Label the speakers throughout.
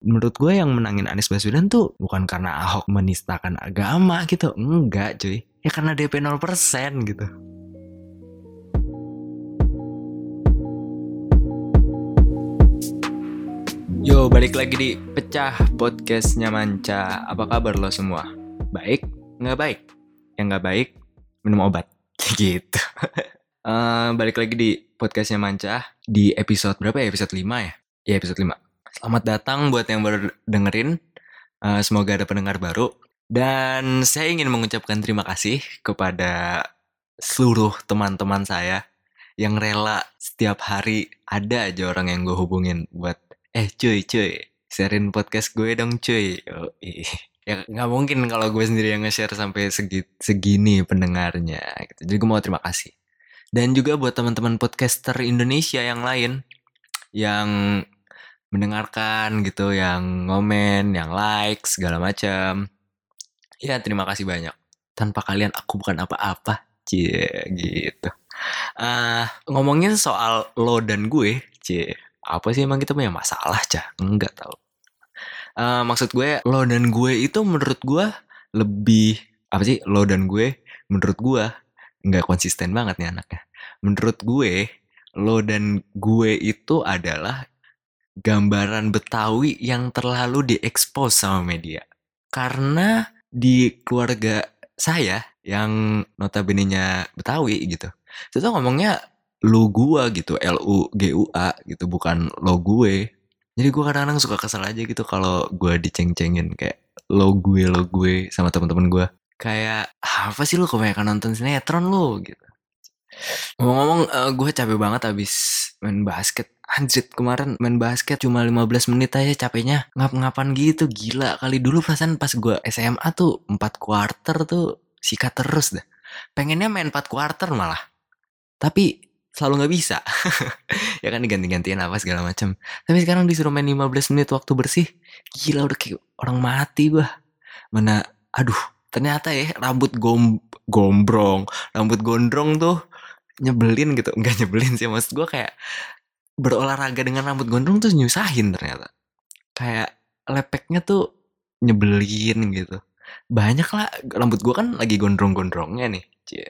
Speaker 1: menurut gue yang menangin Anies Baswedan tuh bukan karena Ahok menistakan agama gitu enggak cuy ya karena DP 0% gitu Yo, balik lagi di Pecah Podcastnya Manca. Apa kabar lo semua? Baik? Nggak baik? Yang nggak baik, minum obat. gitu. uh, balik lagi di Podcastnya Manca. Di episode berapa ya? Episode 5 ya? Ya, episode 5. Selamat datang buat yang baru dengerin. Uh, semoga ada pendengar baru. Dan saya ingin mengucapkan terima kasih kepada seluruh teman-teman saya yang rela setiap hari ada aja orang yang gue hubungin buat eh cuy cuy sharein podcast gue dong cuy oh, ya nggak mungkin kalau gue sendiri yang nge-share sampai segi, segini pendengarnya gitu. jadi gue mau terima kasih dan juga buat teman-teman podcaster Indonesia yang lain yang mendengarkan gitu yang ngomen yang like segala macam ya terima kasih banyak. Tanpa kalian aku bukan apa-apa. Cie gitu. Uh, ngomongin soal lo dan gue cie apa sih emang kita punya masalah cah enggak tau uh, maksud gue lo dan gue itu menurut gue lebih apa sih lo dan gue menurut gue nggak konsisten banget nih anaknya. Menurut gue lo dan gue itu adalah gambaran Betawi yang terlalu diekspos sama media. Karena di keluarga saya yang notabene-nya Betawi gitu itu ngomongnya lu gua gitu L U G U A gitu bukan lo gue. Jadi gua kadang-kadang suka kesel aja gitu kalau gua diceng-cengin kayak lo gue lo gue sama teman-teman gua. Kayak apa sih lu kebanyakan nonton sinetron lu? gitu. Ngomong-ngomong uh, eh, gue capek banget abis main basket Anjir kemarin main basket cuma 15 menit aja capeknya ngap-ngapan gitu. Gila kali. Dulu perasaan pas gue SMA tuh 4 quarter tuh sikat terus dah. Pengennya main 4 quarter malah. Tapi selalu nggak bisa. Ya kan diganti-gantiin apa segala macam tapi sekarang disuruh main 15 menit waktu bersih gila udah kayak orang mati gua. Mana aduh ternyata ya rambut gom gombrong rambut gondrong tuh nyebelin gitu. Nggak nyebelin sih maksud gua kayak berolahraga dengan rambut gondrong tuh nyusahin ternyata kayak lepeknya tuh nyebelin gitu banyak lah rambut gua kan lagi gondrong-gondrongnya nih Cie.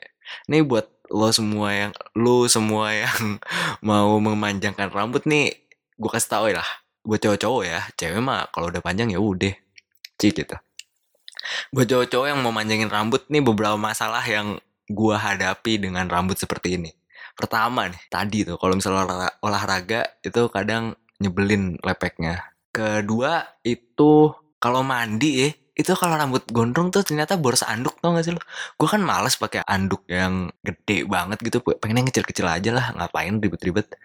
Speaker 1: Nih buat lo semua yang lo semua yang mau memanjangkan rambut nih, gue kasih tau ya lah. Buat cowok-cowok ya, cewek mah kalau udah panjang ya udah, cik gitu. Buat cowok-cowok yang mau manjangin rambut nih beberapa masalah yang gue hadapi dengan rambut seperti ini. Pertama nih, tadi tuh kalau misalnya olahraga itu kadang nyebelin lepeknya. Kedua itu kalau mandi ya itu kalau rambut gondrong tuh ternyata boros anduk tau gak sih lo? Gue kan males pakai anduk yang gede banget gitu, pengen yang kecil-kecil aja lah, ngapain ribet-ribet.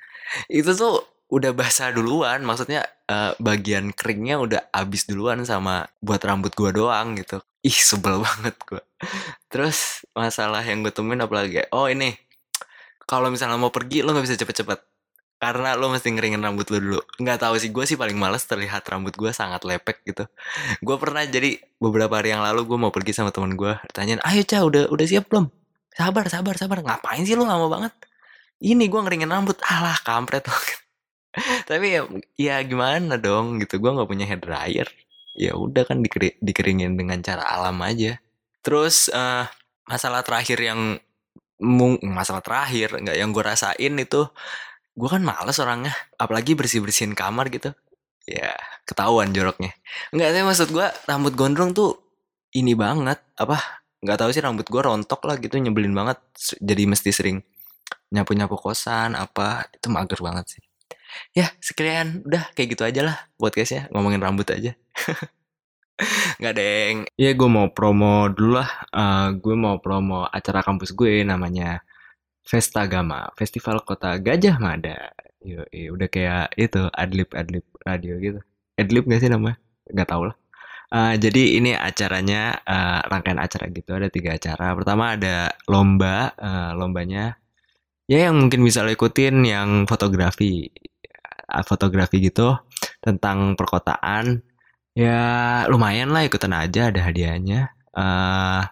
Speaker 1: Itu tuh udah basah duluan, maksudnya uh, bagian keringnya udah abis duluan sama buat rambut gue doang gitu. Ih sebel banget gue. Terus masalah yang gue temuin apalagi, oh ini, kalau misalnya mau pergi lo nggak bisa cepet-cepet. Karena lo mesti ngeringin rambut lo dulu. Nggak tahu sih gue sih paling males terlihat rambut gue sangat lepek gitu. Gue pernah jadi beberapa hari yang lalu gue mau pergi sama teman gue tanyain ayo cah udah udah siap belum? Sabar sabar sabar. Ngapain sih lo lama banget. Ini gue ngeringin rambut. Alah kampret tapi ya ya gimana dong gitu gue nggak punya hair dryer. Ya udah kan dikeri, dikeringin dengan cara alam aja. Terus uh, masalah terakhir yang masalah terakhir nggak yang gue rasain itu gue kan males orangnya apalagi bersih bersihin kamar gitu. Ya ketahuan joroknya. Nggak sih maksud gue rambut gondrong tuh ini banget apa nggak tahu sih rambut gue rontok lah gitu nyebelin banget jadi mesti sering nyapu nyapu kosan apa itu mager banget sih. Ya sekalian udah kayak gitu aja lah buat guys ya ngomongin rambut aja nggak deng ya gue mau promo dulu lah uh, gue mau promo acara kampus gue namanya Festagama, Festival Kota Gajah Mada. Yo, udah kayak itu adlib adlib radio gitu. Adlib gak sih namanya? Gak tau lah. Uh, jadi ini acaranya uh, rangkaian acara gitu ada tiga acara. Pertama ada lomba, uh, lombanya ya yang mungkin bisa lo ikutin yang fotografi, fotografi gitu tentang perkotaan. Ya lumayan lah ikutan aja ada hadiahnya. Uh,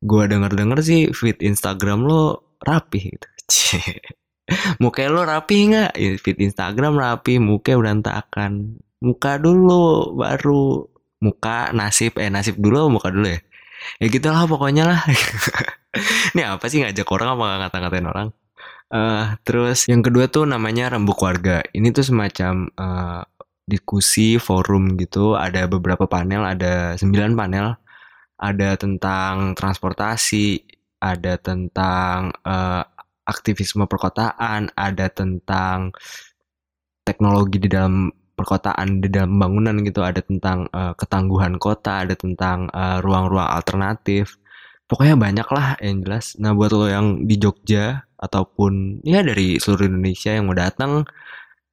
Speaker 1: gua denger denger sih feed Instagram lo rapi gitu. muka lo rapi nggak? Ya, feed Instagram rapi, muka berantakan. muka dulu baru muka nasib eh nasib dulu muka dulu ya ya gitulah pokoknya lah ini apa sih ngajak orang apa ngata-ngatain orang uh, terus yang kedua tuh namanya rembuk warga ini tuh semacam uh, diskusi forum gitu ada beberapa panel ada sembilan panel. Ada tentang transportasi ada tentang uh, aktivisme perkotaan ada tentang teknologi di dalam perkotaan di dalam bangunan gitu. Ada tentang uh, ketangguhan kota ada tentang uh, ruang-ruang alternatif. Pokoknya banyak lah yang jelas. Nah buat lo yang di Jogja ataupun ya dari seluruh Indonesia yang mau datang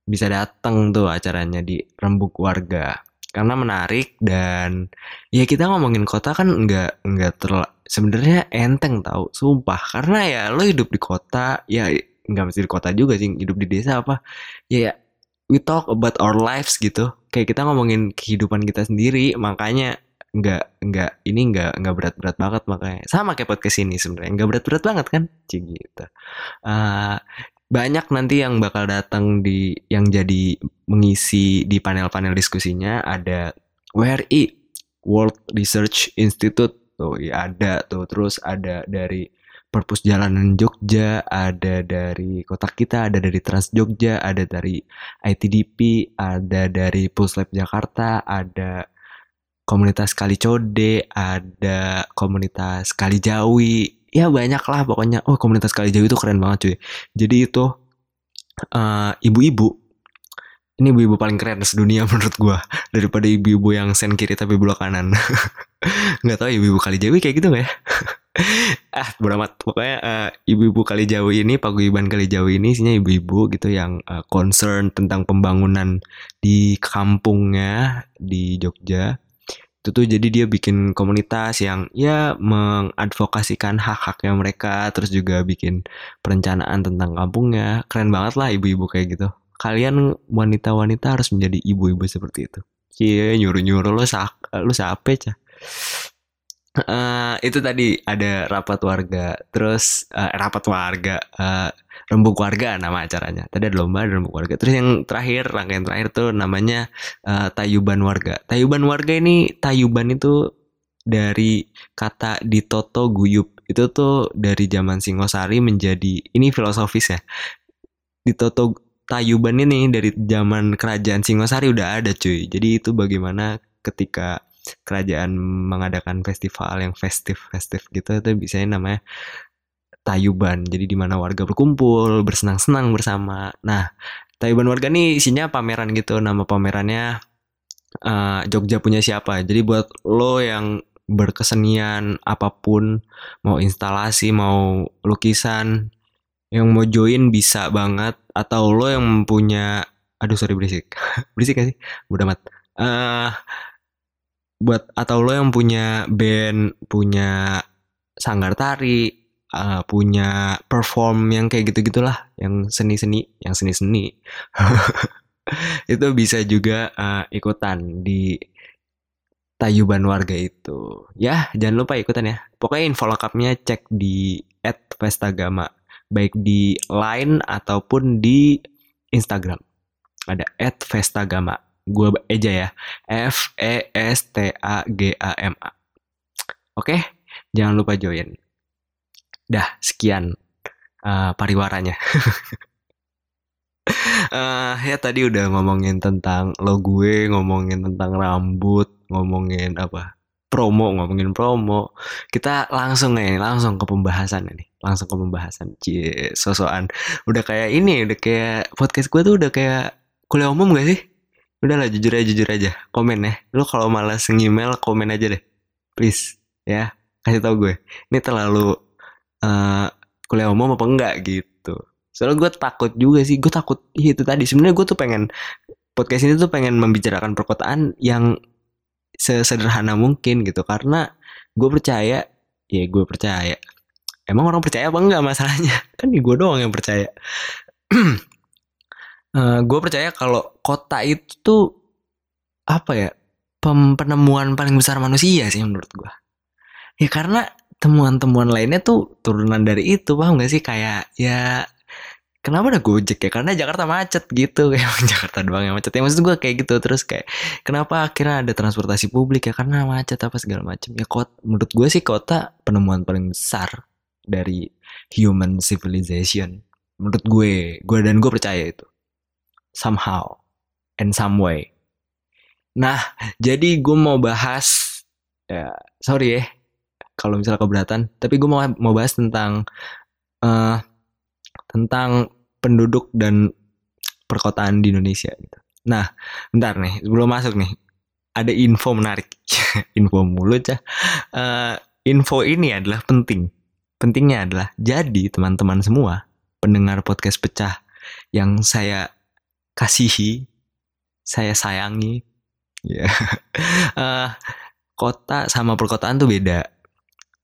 Speaker 1: bisa datang tuh acaranya di Rembuk Warga. Karena menarik dan ya kita ngomongin kota kan nggak nggak terlalu sebenarnya enteng tau sumpah. Karena ya lo hidup di kota ya nggak mesti di kota juga sih hidup di desa apa. Ya we talk about our lives gitu. Kayak kita ngomongin kehidupan kita sendiri makanya nggak nggak ini nggak nggak berat-berat banget makanya. Sama kayak podcast ini sebenarnya nggak berat-berat banget kan? Cik gitu. Uh, banyak nanti yang bakal datang di yang jadi mengisi di panel-panel diskusinya. Ada WRI World Research Institute. Tuh ya ada tuh. Terus ada dari Perpus Jalanan Jogja, ada dari Kotak Kita, ada dari Trans Jogja, ada dari ITDP, ada dari Puslab Jakarta, ada komunitas Kali Code, ada komunitas Kali Jawi. Ya banyak lah pokoknya. Oh komunitas Kali Jawi itu keren banget cuy. Jadi itu uh, ibu-ibu. Ini ibu-ibu paling keren sedunia menurut gue daripada ibu-ibu yang sen kiri tapi belah kanan. Nggak tahu ibu-ibu kali jawi kayak gitu nggak ya? Ah beramat pokoknya uh, ibu-ibu kali jawi ini paguyuban kali jawi ini isinya ibu-ibu gitu yang uh, concern tentang pembangunan di kampungnya di Jogja itu tuh jadi dia bikin komunitas yang ya mengadvokasikan hak-haknya mereka terus juga bikin perencanaan tentang kampungnya keren banget lah ibu-ibu kayak gitu kalian wanita-wanita harus menjadi ibu-ibu seperti itu. Iya, nyuruh-nyuruh lo sak lo siapa cah? Uh, itu tadi ada rapat warga, terus uh, rapat warga, uh, rembuk warga nama acaranya. Tadi ada lomba ada rembuk warga. Terus yang terakhir, rangkaian terakhir tuh namanya uh, tayuban warga. Tayuban warga ini tayuban itu dari kata ditoto guyup. Itu tuh dari zaman Singosari menjadi ini filosofis ya. Ditoto Tayuban ini dari zaman kerajaan Singosari udah ada cuy. Jadi itu bagaimana ketika kerajaan mengadakan festival yang festif-festif gitu itu bisa namanya Tayuban. Jadi di mana warga berkumpul, bersenang-senang bersama. Nah, Tayuban warga nih isinya pameran gitu. Nama pamerannya uh, Jogja punya siapa. Jadi buat lo yang berkesenian apa pun, mau instalasi, mau lukisan, yang mau join bisa banget atau lo yang punya aduh sorry berisik berisik gak sih udah mat uh, buat atau lo yang punya band punya sanggar tari uh, punya perform yang kayak gitu gitulah yang seni seni yang seni seni itu bisa juga uh, ikutan di Tayuban warga itu ya jangan lupa ikutan ya pokoknya info lengkapnya cek di @pestagama baik di Line ataupun di Instagram. Ada @vestagama. Gue eja ya. F E S T A G A M A. Oke, jangan lupa join. Dah, sekian uh, pariwaranya. uh, ya tadi udah ngomongin tentang lo gue, ngomongin tentang rambut, ngomongin apa? promo ngomongin promo kita langsung nih langsung ke pembahasan ini langsung ke pembahasan cie sosokan udah kayak ini udah kayak podcast gue tuh udah kayak kuliah umum gak sih udah lah jujur aja jujur aja. Komen ya. Lu kalau malas ngemail komen aja deh. Please ya. Kasih tau gue. Ini terlalu uh, kuliah umum apa enggak gitu. Soalnya gue takut juga sih. Gue takut itu tadi. Sebenarnya gue tuh pengen podcast ini tuh pengen membicarakan perkotaan yang sesederhana mungkin gitu. Karena gue percaya ya gue percaya. Emang orang percaya apa enggak masalahnya? Kan gue doang yang percaya uh, eh, gue percaya kalau kota itu tuh apa ya penemuan paling besar manusia sih menurut gue ya karena temuan-temuan lainnya tuh turunan dari itu paham gak sih kayak ya kenapa ada Gojek ya? Karena Jakarta macet gitu. Emang Jakarta doang yang macet. Ya maksud gue kayak gitu. Terus kayak kenapa akhirnya ada transportasi publik ya? Karena macet apa segala macam. Ya kota, menurut gue sih kota penemuan paling besar dari human civilization. Menurut gue, gue dan gue percaya itu. Somehow and some way. Nah, jadi gue mau bahas ya sorry ya kalau misalnya keberatan, tapi gue mau mau bahas tentang uh, tentang penduduk dan perkotaan di Indonesia gitu. Nah, bentar nih, sebelum masuk nih, ada info menarik. info mulut ya. Uh, info ini adalah penting. Pentingnya adalah jadi teman-teman semua pendengar podcast pecah yang saya kasihi, saya sayangi, ya. Yeah. uh, kota sama perkotaan tuh beda.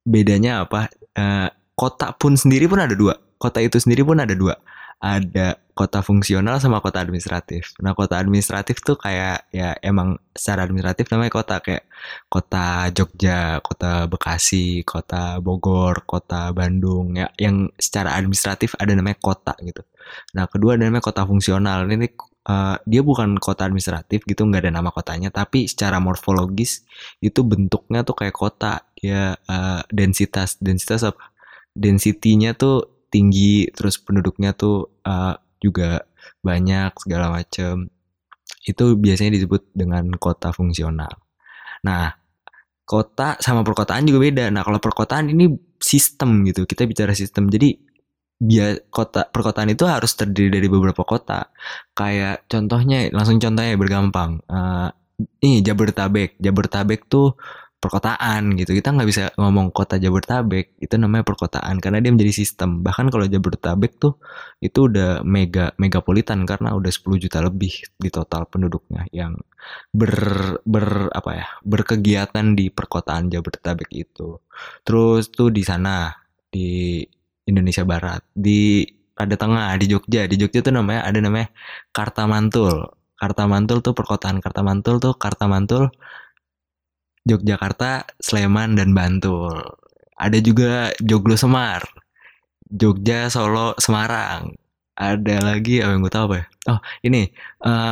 Speaker 1: Bedanya apa? Uh, kota pun sendiri pun ada dua kota itu sendiri pun ada dua ada kota fungsional sama kota administratif. Nah, kota administratif tuh kayak ya emang secara administratif namanya kota kayak kota Jogja, kota Bekasi, kota Bogor, kota Bandung ya yang secara administratif ada namanya kota gitu. Nah, kedua ada namanya kota fungsional. Ini uh, dia bukan kota administratif gitu, nggak ada nama kotanya, tapi secara morfologis itu bentuknya tuh kayak kota. Ya uh, densitas densitas apa? Densitinya tuh tinggi terus penduduknya tuh uh, juga banyak segala macam itu biasanya disebut dengan kota fungsional. Nah kota sama perkotaan juga beda. Nah kalau perkotaan ini sistem gitu kita bicara sistem. Jadi biar kota perkotaan itu harus terdiri dari beberapa kota. Kayak contohnya langsung contohnya bergampang. Uh, ini Jabodetabek. Jabodetabek tuh perkotaan gitu. Kita nggak bisa ngomong kota Jabodetabek, itu namanya perkotaan karena dia menjadi sistem. Bahkan kalau Jabodetabek tuh itu udah mega megapolitan karena udah 10 juta lebih di total penduduknya yang ber ber apa ya, berkegiatan di perkotaan Jabodetabek itu. Terus tuh di sana di Indonesia Barat, di ada tengah di Jogja. Di Jogja tuh namanya ada namanya Kartamantul. Kartamantul tuh perkotaan Kartamantul tuh Kartamantul Yogyakarta, Sleman, dan Bantul. Ada juga Joglo Semar, Jogja, Solo, Semarang. Ada lagi apa yang gue tahu apa ya? Oh ini uh,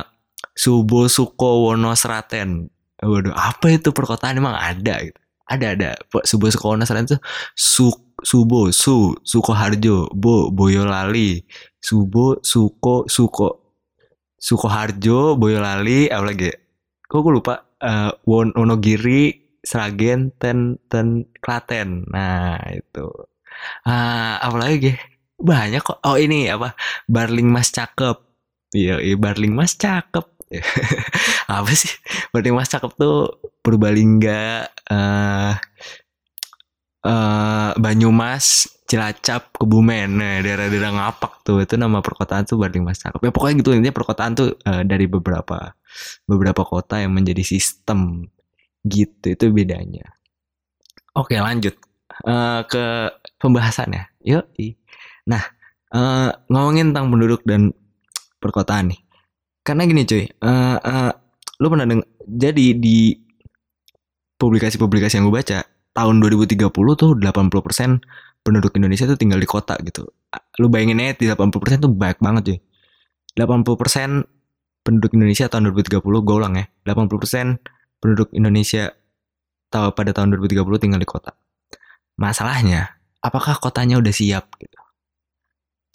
Speaker 1: Subo Sukowono Sraten. Waduh, apa itu perkotaan emang ada gitu? Ada ada. Subo Sukowono Sraten itu Su Subo Su Sukoharjo Bo Boyolali Subo Suko Suko Sukoharjo Boyolali apa lagi? Kok gue lupa uh, Wonogiri, Sragen, Ten, Ten, Klaten. Nah itu. Uh, apa lagi? Banyak kok. Oh ini apa? Barling Mas cakep. Iya, iya Barling Mas cakep. apa sih? Barling Mas cakep tuh Purbalingga, uh, uh, Banyumas, Cilacap, Kebumen, nah, daerah-daerah ngapak tuh itu nama perkotaan tuh Barling Mas cakep. Ya pokoknya gitu intinya perkotaan tuh uh, dari beberapa beberapa kota yang menjadi sistem gitu itu bedanya. Oke lanjut. Uh, ke pembahasannya. Yuk nah uh, ngomongin tentang penduduk dan perkotaan nih. Karena gini cuy uh, uh, lu pernah dengar jadi di publikasi-publikasi yang gue baca tahun 2030 tuh 80% penduduk Indonesia tuh tinggal di kota gitu. Lu bayangin aja di 80% tuh banyak banget cuy. 80% penduduk Indonesia tahun 2030 gue ulang ya 80% penduduk Indonesia tahu pada tahun 2030 tinggal di kota. Masalahnya apakah kotanya udah siap gitu?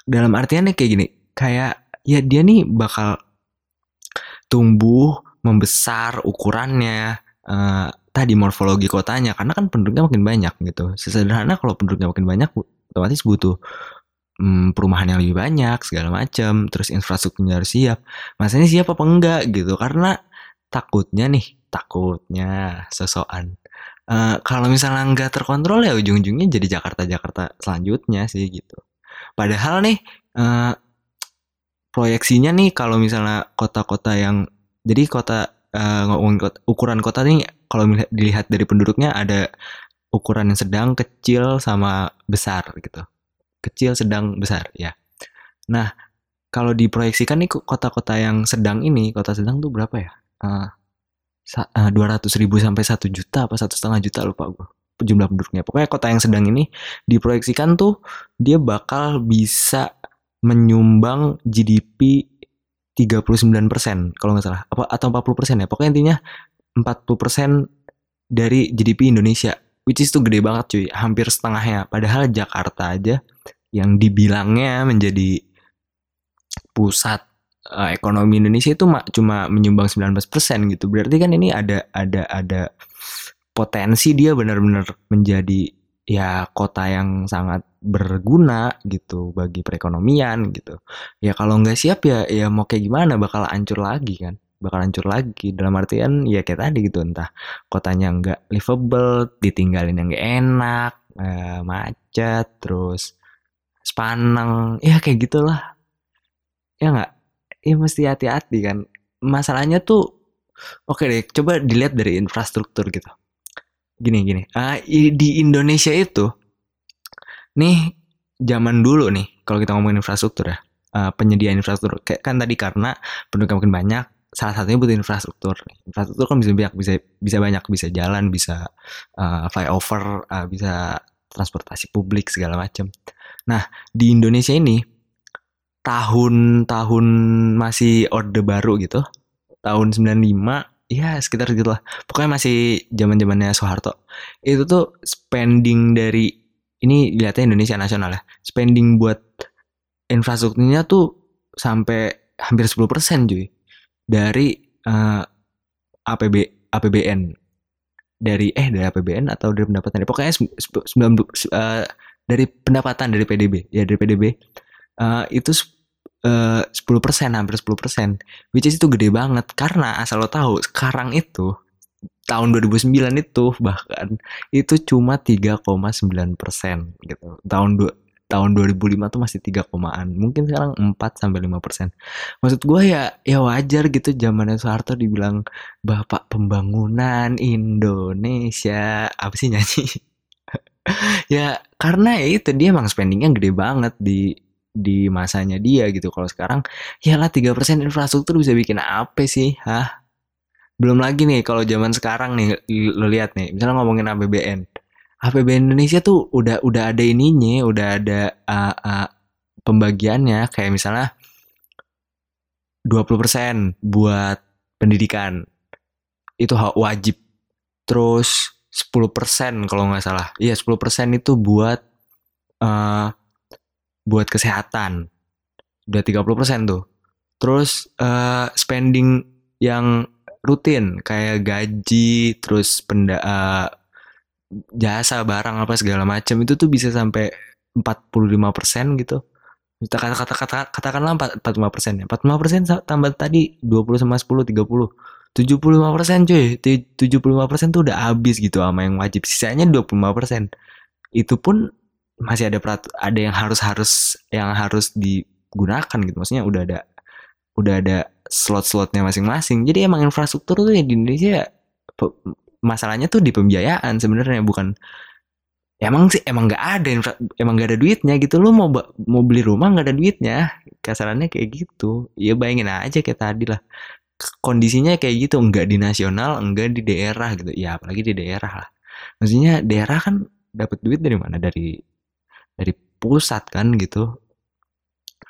Speaker 1: Dalam artian nih kayak gini kayak ya dia nih bakal tumbuh membesar ukurannya uh, tadi morfologi kotanya karena kan penduduknya makin banyak gitu. Sesederhana kalau penduduknya makin banyak otomatis butuh hmm, perumahan yang lebih banyak segala macam terus infrastrukturnya harus siap. Masanya siap apa enggak gitu. Karena takutnya nih takutnya sosokan uh, kalau misalnya nggak terkontrol ya ujung-ujungnya jadi Jakarta Jakarta selanjutnya sih gitu. Padahal nih uh, proyeksinya nih kalau misalnya kota-kota yang jadi kota uh, ukuran kota nih kalau dilihat dari penduduknya ada ukuran yang sedang kecil sama besar gitu kecil, sedang, besar ya. Nah, kalau diproyeksikan nih kota-kota yang sedang ini, kota sedang tuh berapa ya? Uh, dua ratus ribu sampai satu juta apa satu setengah juta lupa gue jumlah penduduknya. Pokoknya kota yang sedang ini diproyeksikan tuh dia bakal bisa menyumbang GDP 39% kalau nggak salah apa atau 40% ya pokoknya intinya 40% dari GDP Indonesia which is tuh gede banget cuy hampir setengahnya padahal Jakarta aja yang dibilangnya menjadi pusat uh, ekonomi Indonesia itu cuma menyumbang 19% gitu berarti kan ini ada ada ada potensi dia benar-benar menjadi ya kota yang sangat berguna gitu bagi perekonomian gitu. Ya kalau nggak siap ya ya mau kayak gimana bakal hancur lagi kan. Bakal hancur lagi dalam artian ya kayak tadi gitu entah kotanya nggak livable, ditinggalin yang nggak enak, eh, macet, terus sepaneng, ya kayak gitulah. Ya nggak? Ya mesti hati-hati kan. Masalahnya tuh oke deh, coba dilihat dari infrastruktur gitu gini gini uh, di Indonesia itu nih zaman dulu nih kalau kita ngomongin infrastruktur ya uh, penyediaan infrastruktur kayak kan tadi karena penduduk makin banyak salah satunya butuh infrastruktur infrastruktur kan bisa banyak bisa bisa banyak bisa jalan bisa uh, flyover uh, bisa transportasi publik segala macam nah di Indonesia ini tahun-tahun masih orde baru gitu tahun 95 Iya sekitar gitu lah. Pokoknya masih zaman zamannya Soeharto. Itu tuh spending dari ini lihatnya Indonesia nasional ya. Spending buat infrastrukturnya tuh sampai hampir 10% cuy. Dari uh, APB APBN dari eh dari APBN atau dari pendapatan? Pokoknya 9 uh, dari pendapatan dari PDB ya dari PDB uh, eh, itu uh, 10% hampir 10% which is itu gede banget. Karena asal lo tahu sekarang itu tahun 2009 itu bahkan itu cuma 3,9 persen gitu. Tahun tahun 2005 tuh masih 3 komaan mungkin sekarang 4 sampai 5 persen maksud gue ya ya wajar gitu zamannya Soeharto dibilang bapak pembangunan Indonesia apa sih nyanyi ya karena ya itu dia emang spendingnya gede banget di di masanya dia gitu. Kalau sekarang, ya lah 3% infrastruktur bisa bikin apa sih? Hah? Belum lagi nih kalau zaman sekarang nih lo lihat nih, misalnya ngomongin APBN. APBN Indonesia tuh udah udah ada ininya, udah ada uh, uh, pembagiannya kayak misalnya 20% buat pendidikan. Itu wajib. Terus 10% kalau nggak salah. Iya, 10% itu buat uh, buat kesehatan. Udah 30% tuh. Terus uh, spending yang rutin kayak gaji, terus penda uh, jasa barang apa segala macam itu tuh bisa sampai 45% gitu. Kita kata kata kata katakanlah 45 persen ya. 45 persen tambah tadi 20 sama 10 30. 75 persen cuy. 75 persen tuh udah habis gitu sama yang wajib. Sisanya 25 persen. Itu pun masih ada perat ada yang harus harus yang harus digunakan gitu maksudnya udah ada udah ada slot-slotnya masing-masing jadi emang infrastruktur tuh ya di Indonesia masalahnya tuh di pembiayaan sebenarnya bukan emang sih emang nggak ada emang nggak ada duitnya gitu. Lo mau mau beli rumah nggak ada duitnya. Kasarannya kayak gitu. Ya bayangin aja kayak tadi lah. Kondisinya kayak gitu enggak di nasional enggak di daerah gitu. Ya apalagi di daerah lah. Maksudnya daerah kan dapat duit dari mana? Dari dari pusat kan gitu.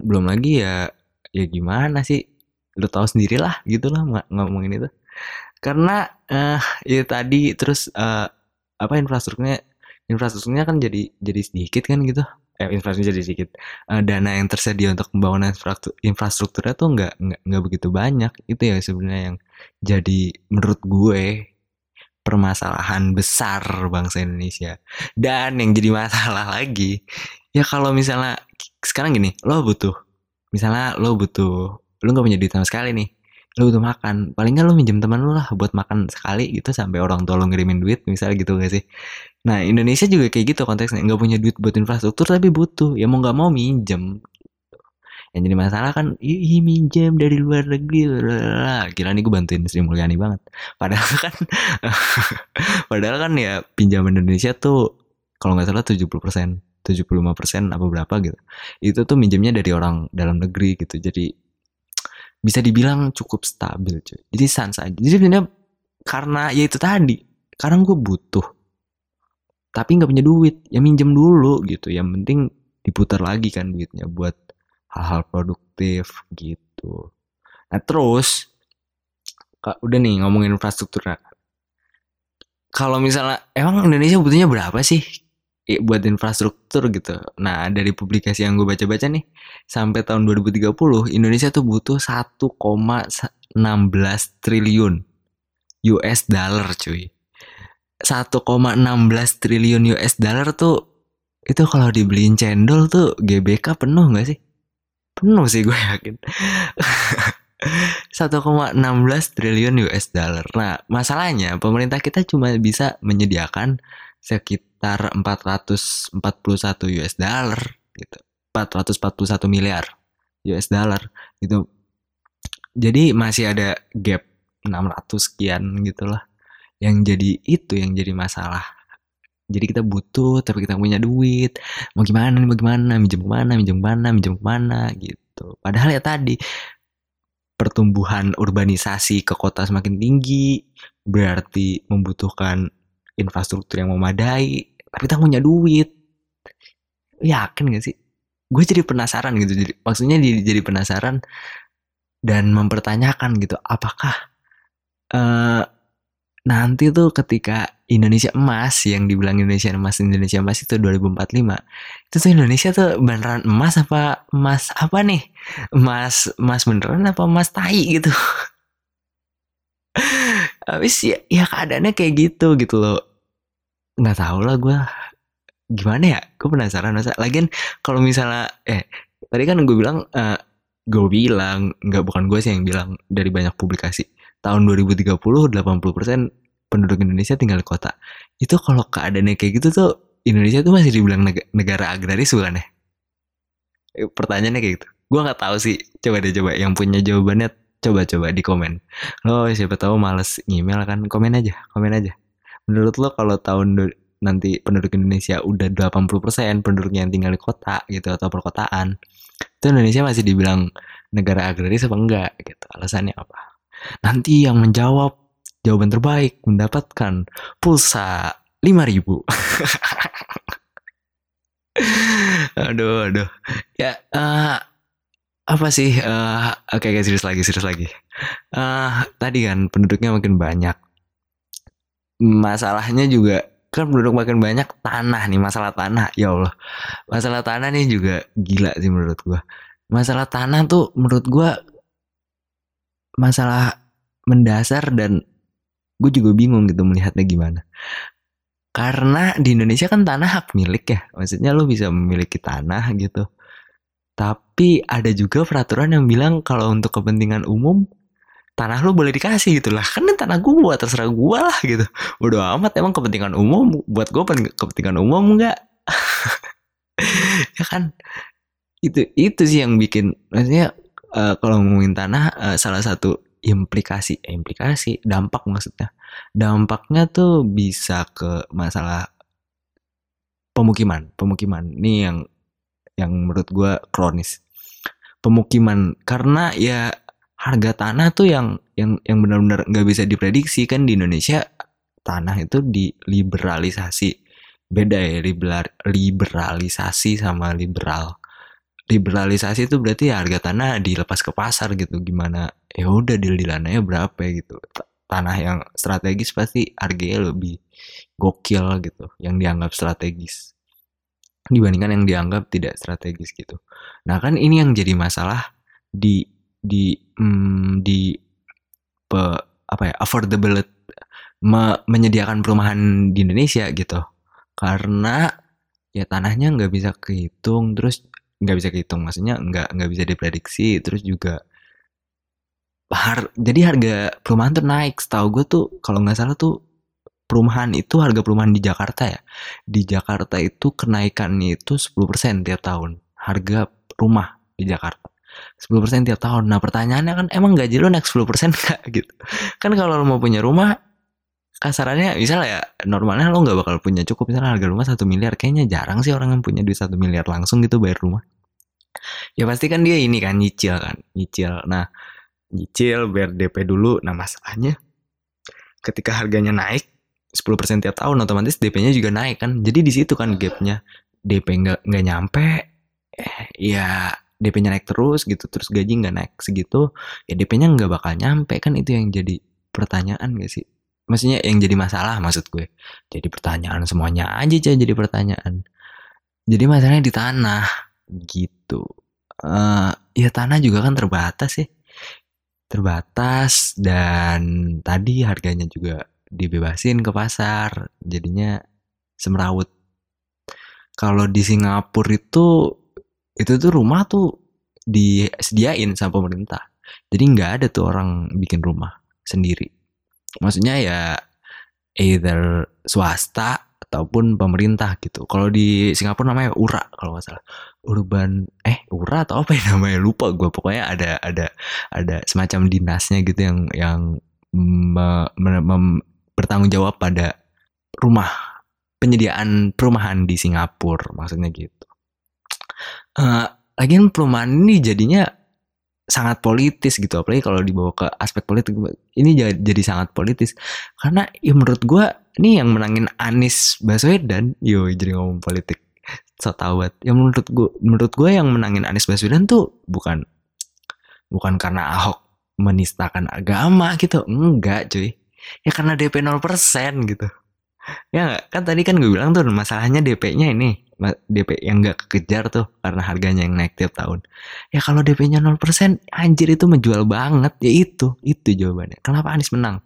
Speaker 1: Belum lagi ya ya gimana sih? Lu tahu sendiri lah gitu lah nggak ngomongin itu karena uh, ya tadi terus uh, apa infrastrukturnya infrastrukturnya kan jadi jadi sedikit kan gitu. Eh, infrastrukturnya jadi sedikit. Uh, dana yang tersedia untuk pembangunan infrastruktur infrastrukturnya tuh nggak nggak nggak begitu banyak itu ya sebenarnya yang jadi menurut gue permasalahan besar bangsa Indonesia. Dan yang jadi masalah lagi, ya kalau misalnya sekarang gini, lo butuh, misalnya lo butuh, lo nggak punya duit sama sekali nih, lo butuh makan, paling nggak lo minjem teman lo lah buat makan sekali gitu sampai orang tua lo ngirimin duit, misalnya gitu gak sih? Nah Indonesia juga kayak gitu konteksnya, nggak punya duit buat infrastruktur tapi butuh, ya mau nggak mau minjem, yang jadi masalah kan ih minjem dari luar negeri. Lah gila nih gue bantuin Sri Mulyani banget. Padahal kan padahal kan ya pinjaman Indonesia tuh kalau nggak salah 70 persen 75 persen apa berapa gitu. Itu tuh minjemnya dari orang dalam negeri gitu. Jadi bisa dibilang cukup stabil cuy. Jadi sans aja. Jadi sebenarnya karena ya itu tadi sekarang gue butuh tapi nggak punya duit. Ya minjem dulu gitu. Yang penting diputar lagi kan duitnya buat hal-hal produktif gitu. Nah terus, kak udah nih ngomongin infrastruktur. Kalau misalnya emang Indonesia butuhnya berapa sih buat infrastruktur gitu. Nah dari publikasi yang gue baca-baca nih, sampai tahun 2030 Indonesia tuh butuh 1,16 triliun US dollar cuy. 1,16 triliun US dollar tuh itu kalau dibeliin cendol tuh GBK penuh gak sih? Penuh sih gue yakin. 1,16 triliun US dollar. Nah, masalahnya pemerintah kita cuma bisa menyediakan sekitar 441 US dollar gitu. 441 miliar US dollar gitu. Jadi masih ada gap 600 sekian gitu lah. Yang jadi itu yang jadi masalah. Jadi kita butuh tapi kita punya duit. Mau gimana nih, mau gimana, minjem ke mana, minjem ke mana, minjem ke mana gitu. Padahal ya tadi pertumbuhan urbanisasi ke kota semakin tinggi berarti membutuhkan infrastruktur yang memadai tapi kita punya duit. Yakin gak sih? Gue jadi penasaran gitu jadi maksudnya jadi penasaran dan mempertanyakan gitu apakah uh, nanti tuh ketika Indonesia emas yang dibilang Indonesia emas Indonesia emas itu 2045 itu tuh Indonesia tuh beneran emas apa emas apa nih? Emas emas beneran apa emas tai gitu habis ya ya keadaannya kayak gitu gitu loh nggak tahu lah gue gimana ya gue penasaran masa lagian kalau misalnya eh tadi kan gue bilang uh, gue bilang nggak bukan gue sih yang bilang dari banyak publikasi tahun 2030 80% penduduk Indonesia tinggal di kota. Itu kalau keadaannya kayak gitu tuh Indonesia tuh masih dibilang negara agraris bukan ya? Eh, pertanyaannya kayak gitu. Gue nggak tahu sih. Coba deh coba yang punya jawabannya coba-coba di komen. Lo siapa tahu males email kan komen aja, komen aja. Menurut lo kalau tahun nanti penduduk Indonesia udah 80% penduduknya yang tinggal di kota gitu atau perkotaan, itu Indonesia masih dibilang negara agraris apa enggak gitu. Alasannya apa? Nanti yang menjawab jawaban terbaik mendapatkan pulsa 5000. aduh, aduh. Ya, uh, apa sih? Uh, Oke, okay, serius lagi, serius lagi. Uh, tadi kan penduduknya makin banyak. Masalahnya juga kan penduduk makin banyak tanah nih masalah tanah ya Allah masalah tanah nih juga gila sih menurut gua masalah tanah tuh menurut gua masalah mendasar dan gue juga bingung gitu melihatnya gimana. Karena di Indonesia kan tanah hak milik ya, maksudnya lo bisa memiliki tanah gitu. Tapi ada juga peraturan yang bilang kalau untuk kepentingan umum tanah lo boleh dikasih gitu lah. Kan tanah gue buat terserah gue lah gitu. Bodo amat emang kepentingan umum? Buat gue kepentingan umum enggak? Ya kan? Itu itu sih yang bikin maksudnya uh, kalau ngomongin tanah uh, salah satu implikasi eh, implikasi dampak maksudnya. Dampaknya tuh bisa ke masalah pemukiman pemukiman. Ini yang yang menurut gue kronis. Pemukiman karena ya harga tanah tuh yang yang yang benar-benar nggak bisa diprediksi kan di Indonesia tanah itu diliberalisasi. Beda ya liberalisasi sama liberal. Liberalisasi itu berarti ya harga tanah dilepas ke pasar gitu gimana? Ya udah deal dealannya berapa ya gitu tanah yang strategis pasti harganya lebih gokil gitu yang dianggap strategis dibandingkan yang dianggap tidak strategis gitu. Nah kan ini yang jadi masalah di di hmm, di pe, apa ya affordable me, menyediakan perumahan di Indonesia gitu. Karena ya tanahnya nggak bisa kehitung terus nggak bisa kehitung maksudnya nggak nggak bisa diprediksi terus juga har jadi harga perumahan tuh naik. Setahu gue tuh kalau nggak salah tuh perumahan itu harga perumahan di Jakarta ya. Di Jakarta itu kenaikannya itu 10% tiap tahun harga rumah di Jakarta. 10% tiap tahun. Nah pertanyaannya kan emang gaji lo naik 10% nggak? Gitu. Kan kalau lo mau punya rumah kasarannya misalnya ya normalnya lo nggak bakal punya cukup. Misalnya harga rumah satu miliar kayaknya jarang sih orang yang punya duit satu miliar langsung gitu bayar rumah. Ya pasti kan dia ini kan nyicil kan nyicil. Nah nyicil bayar DP dulu. Nah masalahnya ketika harganya naik 10% tiap tahun otomatis DP-nya juga naik kan. Jadi di situ kan gapnya. DP nggak nggak nyampe eh, ya DP-nya naik terus gitu terus gaji nggak naik segitu ya DP-nya nggak bakal nyampe kan. Itu yang jadi pertanyaan gak sih? Maksudnya yang jadi masalah maksud gue. Jadi pertanyaan semuanya aja jadi pertanyaan. Jadi masalahnya di tanah gitu. Uh, ya tanah juga kan terbatas sih. Terbatas dan tadi harganya juga dibebasin ke pasar jadinya semrawut kalau di Singapura itu itu tuh rumah tuh disediain sama pemerintah jadi nggak ada tuh orang bikin rumah sendiri maksudnya ya either swasta ataupun pemerintah gitu. Kalau di Singapura namanya URA kalau nggak salah. Urban eh URA atau apa ya namanya lupa gue. Pokoknya ada ada ada semacam dinasnya gitu yang yang me, me, me, bertanggung jawab pada rumah penyediaan perumahan di Singapura maksudnya gitu. Uh, lagian perumahan ini jadinya sangat politis gitu apalagi kalau dibawa ke aspek politik ini jadi, jadi sangat politis. Karena ya menurut gue ini yang menangin Anies Baswedan yo jadi ngomong politik so tau banget. Yang menurut gue menurut gue yang menangin Anies Baswedan tuh bukan bukan karena Ahok menistakan agama gitu enggak cuy ya karena DP 0% gitu ya kan tadi kan gue bilang tuh masalahnya DP-nya ini DP yang gak kekejar tuh karena harganya yang naik tiap tahun. Ya kalau DP-nya 0% anjir itu menjual banget ya itu, itu jawabannya. Kenapa Anies menang?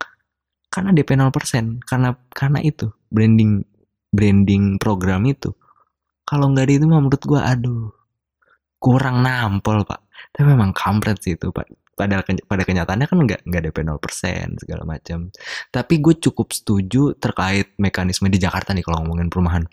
Speaker 1: Karena DP 0%, karena karena itu branding branding program itu. Kalau nggak ada itu menurut gua aduh kurang nampol pak. Tapi memang kampret sih itu pak. Padahal pada kenyataannya kan nggak nggak DP 0% segala macam. Tapi gue cukup setuju terkait mekanisme di Jakarta nih kalau ngomongin perumahan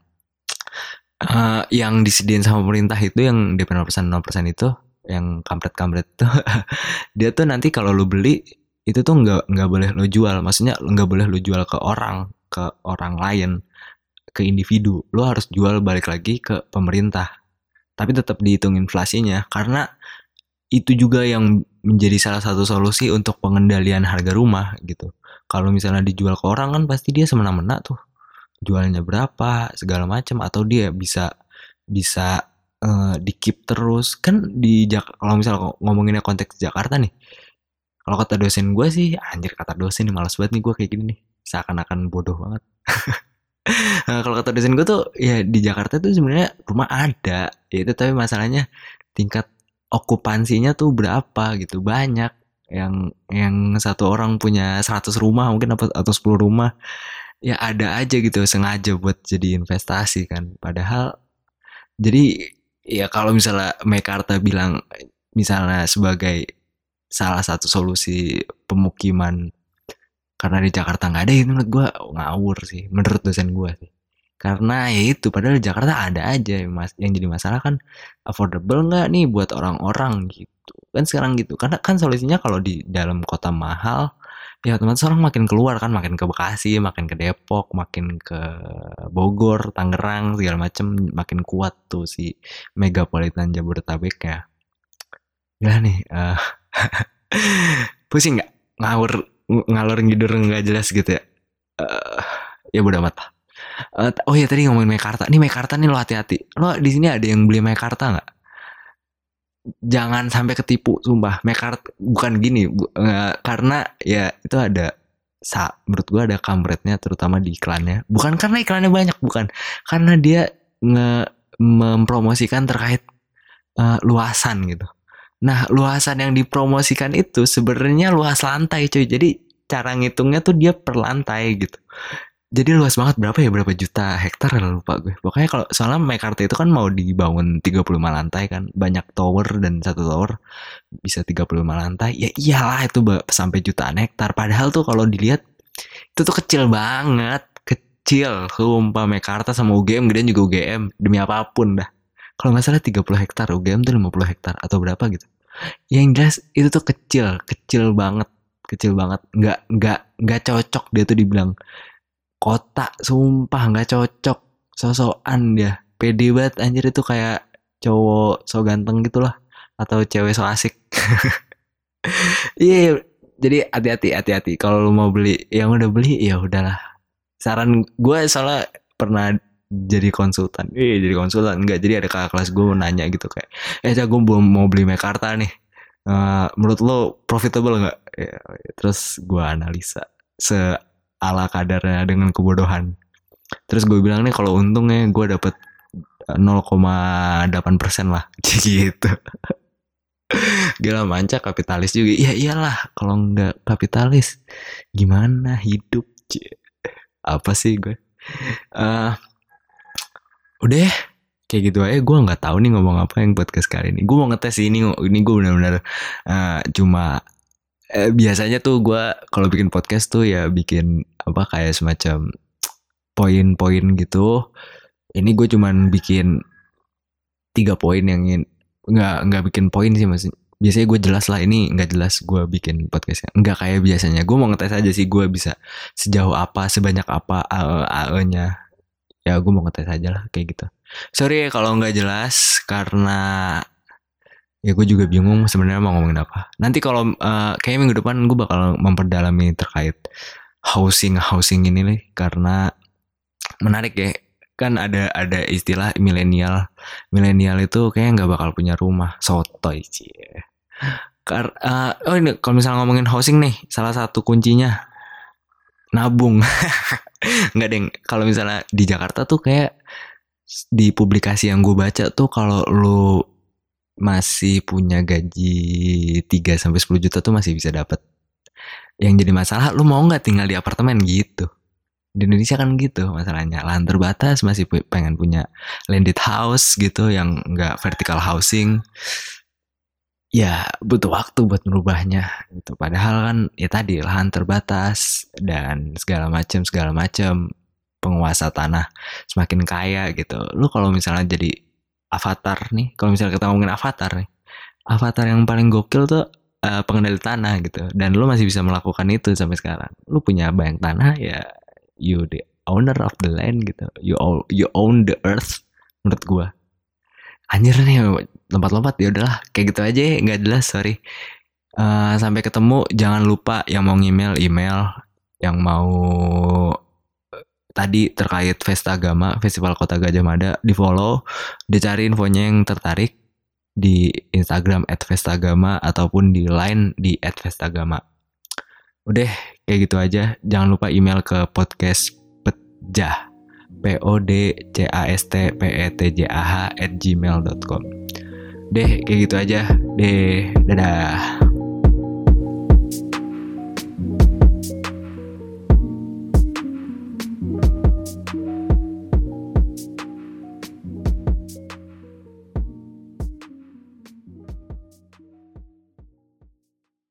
Speaker 1: uh, yang disediain sama pemerintah itu yang DP 0% 0% itu yang kampret-kampret tuh dia tuh nanti kalau lu beli itu tuh nggak nggak boleh lo jual maksudnya nggak boleh lo jual ke orang ke orang lain ke individu lo harus jual balik lagi ke pemerintah tapi tetap dihitung inflasinya karena itu juga yang menjadi salah satu solusi untuk pengendalian harga rumah gitu. Kalau misalnya dijual ke orang kan pasti dia semena-mena tuh. Jualnya berapa segala macam atau dia bisa bisa uh, di keep terus. Kan di kalau misal ngomonginnya konteks Jakarta nih kalau kata dosen gue sih anjir kata dosen nih malas banget nih gue kayak gini nih. Seakan-akan bodoh banget. Nah, kalau kata dosen gue tuh ya di Jakarta tuh sebenarnya rumah ada ya itu tapi masalahnya tingkat okupansinya tuh berapa gitu. Banyak yang yang satu orang punya 100 rumah mungkin atau 10 rumah ya ada aja gitu sengaja buat jadi investasi kan. Padahal jadi ya kalau misalnya Mekarta bilang misalnya sebagai salah satu solusi pemukiman karena di Jakarta nggak ada itu menurut gue ngawur sih menurut dosen gue sih karena ya itu padahal Jakarta ada aja mas yang jadi masalah kan affordable nggak nih buat orang-orang gitu. Kan sekarang gitu karena kan solusinya kalau di dalam kota mahal ya teman-teman orang makin keluar kan makin ke Bekasi makin ke Depok makin ke Bogor Tangerang segala macem makin kuat tuh si megapolitan Jabodetabek ya gila nih uh, pusing nggak? Ngawur ngalor ngidur nggak jelas gitu ya? Uh, ya bodo amat uh, oh ya tadi ngomongin Mekarta. Nih Mekarta nih lo hati-hati. Lo di sini ada yang beli Mekarta nggak? Jangan sampai ketipu sumpah. Mekart bukan gini bu, uh, karena ya itu ada sa menurut gua ada kampretnya terutama di iklannya. Bukan karena iklannya banyak bukan. Karena dia nge mempromosikan terkait uh, luasan gitu. Nah luasan yang dipromosikan itu sebenarnya luas lantai cuy. Jadi cara ngitungnya tuh dia per lantai gitu jadi luas banget berapa ya? Berapa juta hektar lupa gue. Pokoknya kalau soalnya Mekarta itu kan mau dibangun 35 lantai kan. Banyak tower dan satu tower bisa 35 lantai. Ya iyalah itu sampai jutaan hektar. Padahal tuh kalau dilihat itu tuh kecil banget. Kecil. Sumpah Mekarta sama UGM gedean juga UGM demi apa pun dah. Kalau nggak salah 30 hektar UGM tuh 50 hektar atau berapa gitu. Yang jelas itu tuh kecil. Kecil banget. Kecil banget. Nggak nggak nggak cocok dia tuh dibilang kota sumpah nggak cocok. Sosokan dia. Pede banget anjir itu kayak cowok so ganteng gitulah atau cewek so asik. Iya yeah, jadi hati-hati hati-hati. Kalau lu mau beli yang udah beli ya udahlah. Saran gue soalnya pernah jadi konsultan. Eh jadi konsultan. Enggak jadi ada kakak kelas gue nanya gitu kayak eh gue belum mau beli Mekarta nih. Uh, menurut lo profitable nggak? Ya, terus gue analisa se ala kadarnya dengan kebodohan terus gue bilang nih kalau untungnya gue dapet 0,8 persen lah gitu Gila manca kapitalis juga. Iya iyalah, kalau nggak kapitalis gimana hidup? Apa sih gue? Uh, udah ya, kayak gitu aja. Gue nggak tahu nih ngomong apa yang podcast kali ini. Gue mau ngetes ini. Ini gue benar-benar uh, cuma eh, biasanya tuh gue kalau bikin podcast tuh ya bikin apa kayak semacam poin-poin gitu. Ini gue cuman bikin tiga poin yang ingin nggak nggak bikin poin sih mas biasanya gue jelas lah ini nggak jelas gue bikin podcastnya. Nggak kayak biasanya gue mau ngetes aja sih gue bisa sejauh apa sebanyak apa AE nya ya gue mau ngetes aja lah kayak gitu. Sorry ya kalau nggak jelas karena ya gue juga bingung sebenarnya mau ngomongin apa. Nanti kalau uh, kayak minggu depan gue bakal memperdalami terkait housing housing ini nih karena menarik ya. Kan ada ada istilah milenial. Milenial itu kayak nggak bakal punya rumah. Sotoy sih Kar uh, oh ini kalau misalnya ngomongin housing nih salah satu kuncinya nabung. Nggak deng. Kalau misalnya di Jakarta tuh kayak di publikasi yang gue baca tuh kalau lu masih punya gaji 3 sampai 10 juta tuh masih bisa dapat yang jadi masalah lu mau nggak tinggal di apartemen? Gitu. Di Indonesia kan gitu masalahnya. Lahan terbatas masih pengen punya landed house gitu yang enggak vertical housing. Ya butuh waktu buat merubahnya gitu. Padahal kan ya tadi lahan terbatas dan segala macam segala macam penguasa tanah semakin kaya gitu. Lu kalau misalnya jadi avatar nih. Kalau misalnya kita ngomongin avatar nih avatar yang paling gokil tuh uh, pengendali tanah gitu. Dan lu masih bisa melakukan itu sampai sekarang. Lu punya banyak tanah ya you the owner of the land gitu. You own you own the earth menurut gua. Anjir nih lompat-lompat ya udahlah. Kayak gitu aja nggak jelas sorry. Uh, sampai ketemu jangan lupa yang mau email email. Yang mau tadi terkait Festa Agama Festival Kota Gajah Mada di follow dicari infonya yang tertarik di Instagram @festagama ataupun di line di @festagama Udah kayak gitu aja. Jangan lupa email ke podcast pejah p o d c a s t p e t j a h at gmail.com. Deh kayak gitu aja. Deh dadah.